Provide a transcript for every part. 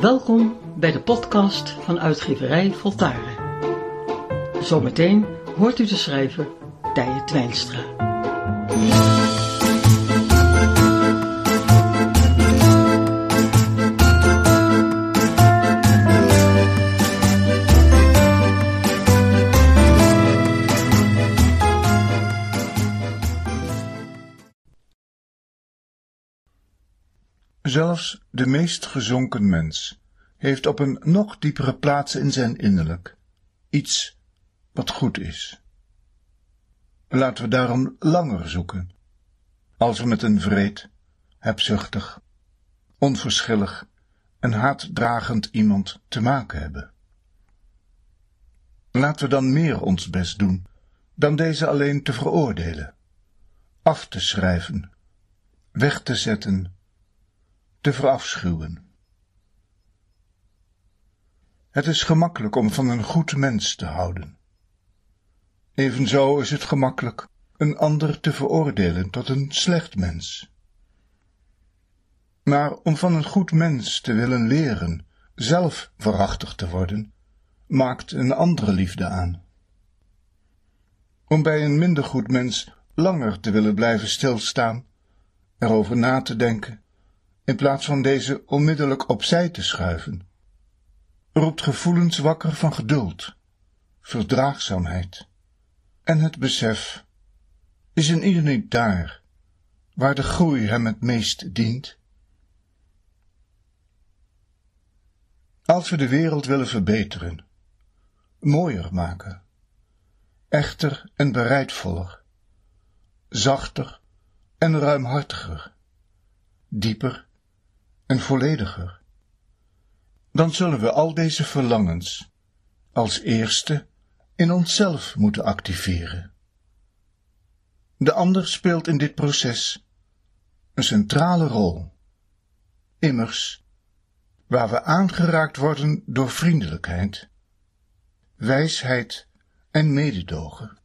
Welkom bij de podcast van uitgeverij Voltaren. Zometeen hoort u de schrijver Tije Twijnstra. Zelfs de meest gezonken mens heeft op een nog diepere plaats in zijn innerlijk iets wat goed is. Laten we daarom langer zoeken, als we met een vreed, hebzuchtig, onverschillig en haatdragend iemand te maken hebben. Laten we dan meer ons best doen dan deze alleen te veroordelen, af te schrijven, weg te zetten te verafschuwen. Het is gemakkelijk om van een goed mens te houden. Evenzo is het gemakkelijk een ander te veroordelen tot een slecht mens. Maar om van een goed mens te willen leren zelf verachtig te worden, maakt een andere liefde aan. Om bij een minder goed mens langer te willen blijven stilstaan, erover na te denken, in plaats van deze onmiddellijk opzij te schuiven, roept gevoelens wakker van geduld, verdraagzaamheid en het besef, is in ieder niet daar, waar de groei hem het meest dient? Als we de wereld willen verbeteren, mooier maken, echter en bereidvoller, zachter en ruimhartiger, dieper en vollediger. Dan zullen we al deze verlangens als eerste in onszelf moeten activeren. De ander speelt in dit proces een centrale rol. Immers, waar we aangeraakt worden door vriendelijkheid, wijsheid en mededogen,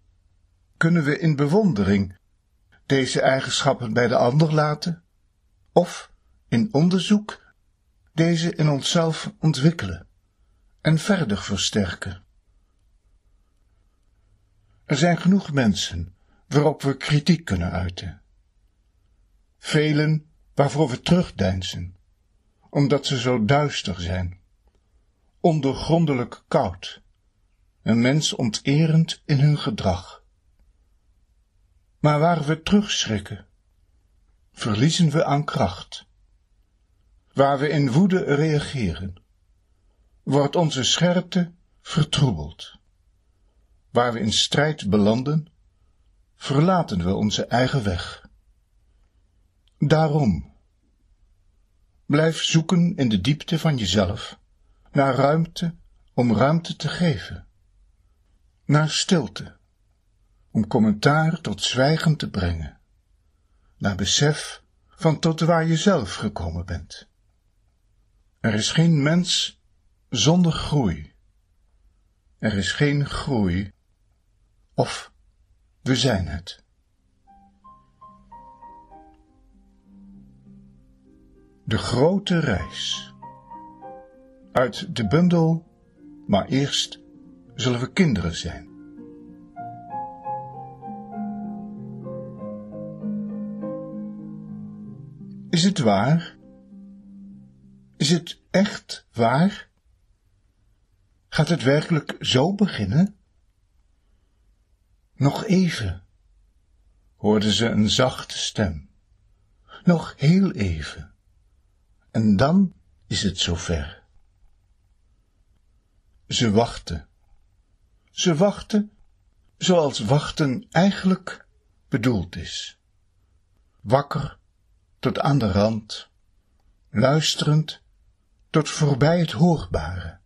kunnen we in bewondering deze eigenschappen bij de ander laten, of in onderzoek deze in onszelf ontwikkelen en verder versterken. Er zijn genoeg mensen waarop we kritiek kunnen uiten. Velen waarvoor we terugdeinzen, omdat ze zo duister zijn, ondoorgrondelijk koud, een mens onterend in hun gedrag. Maar waar we terugschrikken, verliezen we aan kracht waar we in woede reageren, wordt onze scherpte vertroebeld. Waar we in strijd belanden, verlaten we onze eigen weg. Daarom, blijf zoeken in de diepte van jezelf naar ruimte om ruimte te geven, naar stilte, om commentaar tot zwijgen te brengen, naar besef van tot waar je zelf gekomen bent. Er is geen mens zonder groei. Er is geen groei of we zijn het. De grote reis. Uit de bundel, maar eerst zullen we kinderen zijn. Is het waar is het echt waar? Gaat het werkelijk zo beginnen? Nog even, hoorde ze een zachte stem. Nog heel even. En dan is het zover. Ze wachtte. Ze wachtte zoals wachten eigenlijk bedoeld is. Wakker tot aan de rand, luisterend tot voorbij het hoorbare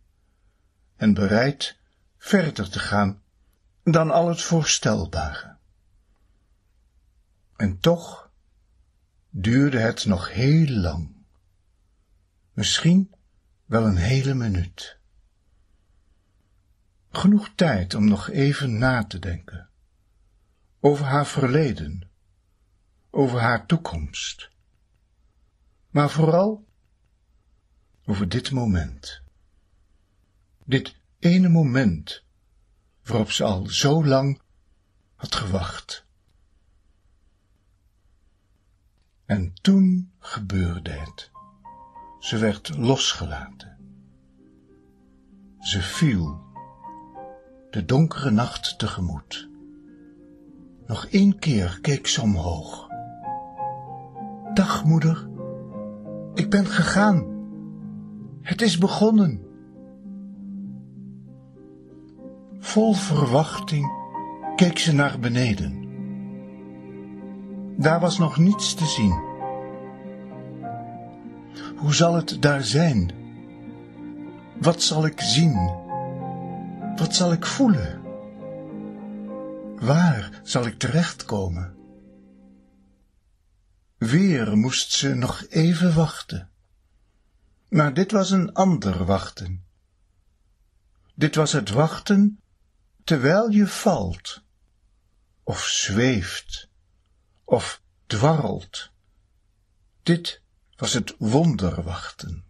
en bereid verder te gaan dan al het voorstelbare. En toch duurde het nog heel lang, misschien wel een hele minuut. Genoeg tijd om nog even na te denken over haar verleden, over haar toekomst, maar vooral over dit moment. Dit ene moment waarop ze al zo lang had gewacht. En toen gebeurde het. Ze werd losgelaten. Ze viel de donkere nacht tegemoet. Nog één keer keek ze omhoog. Dag, moeder. Ik ben gegaan. Het is begonnen. Vol verwachting keek ze naar beneden. Daar was nog niets te zien. Hoe zal het daar zijn? Wat zal ik zien? Wat zal ik voelen? Waar zal ik terechtkomen? Weer moest ze nog even wachten. Maar dit was een ander wachten. Dit was het wachten terwijl je valt, of zweeft, of dwarrelt. Dit was het wonderwachten.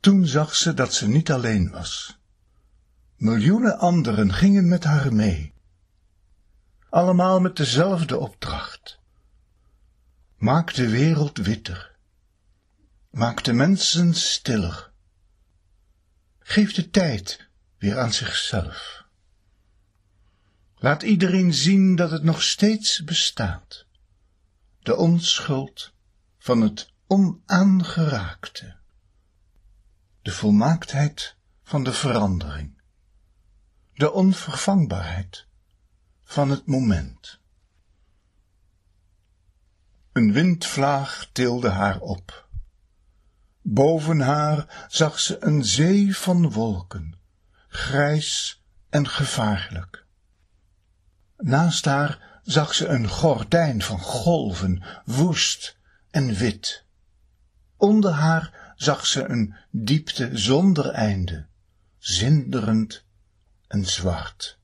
Toen zag ze dat ze niet alleen was. Miljoenen anderen gingen met haar mee. Allemaal met dezelfde opdracht. Maak de wereld witter. Maak de mensen stiller. Geef de tijd weer aan zichzelf. Laat iedereen zien dat het nog steeds bestaat. De onschuld van het onaangeraakte. De volmaaktheid van de verandering. De onvervangbaarheid van het moment. Een windvlaag tilde haar op. Boven haar zag ze een zee van wolken, grijs en gevaarlijk. Naast haar zag ze een gordijn van golven, woest en wit. Onder haar zag ze een diepte zonder einde, zinderend en zwart.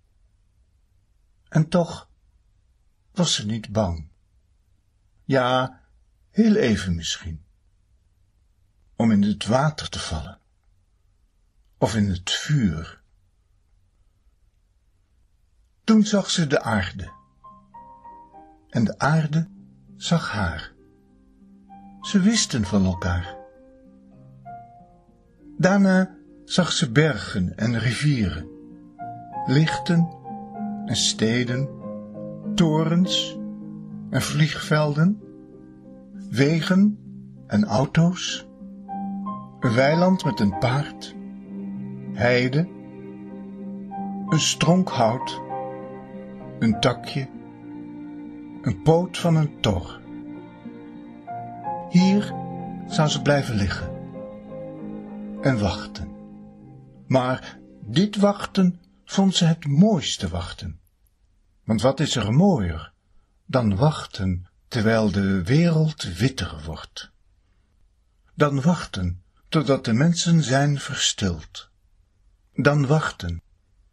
En toch was ze niet bang. Ja, heel even misschien. Om in het water te vallen. Of in het vuur. Toen zag ze de aarde. En de aarde zag haar. Ze wisten van elkaar. Daarna zag ze bergen en rivieren, lichten en steden, torens en vliegvelden, wegen en auto's, een weiland met een paard, heide, een stronk hout, een takje, een poot van een tor. Hier zou ze blijven liggen en wachten. Maar dit wachten vond ze het mooiste wachten. Want wat is er mooier dan wachten terwijl de wereld witter wordt? Dan wachten totdat de mensen zijn verstild. Dan wachten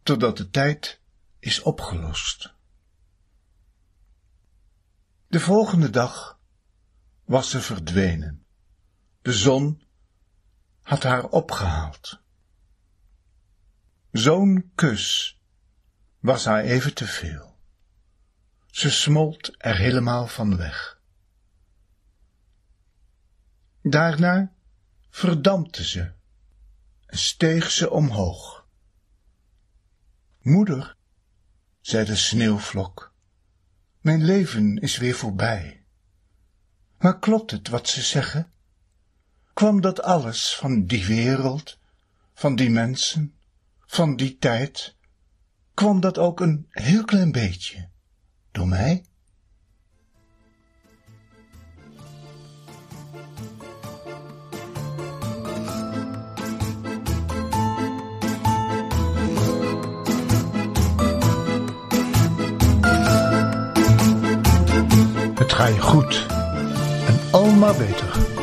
totdat de tijd is opgelost. De volgende dag was ze verdwenen. De zon had haar opgehaald. Zo'n kus was haar even te veel. Ze smolt er helemaal van weg. Daarna verdampte ze en steeg ze omhoog. Moeder, zei de sneeuwvlok, mijn leven is weer voorbij. Maar klopt het wat ze zeggen? Kwam dat alles van die wereld, van die mensen, van die tijd? Kwam dat ook een heel klein beetje door mij? Ga je goed en al maar beter.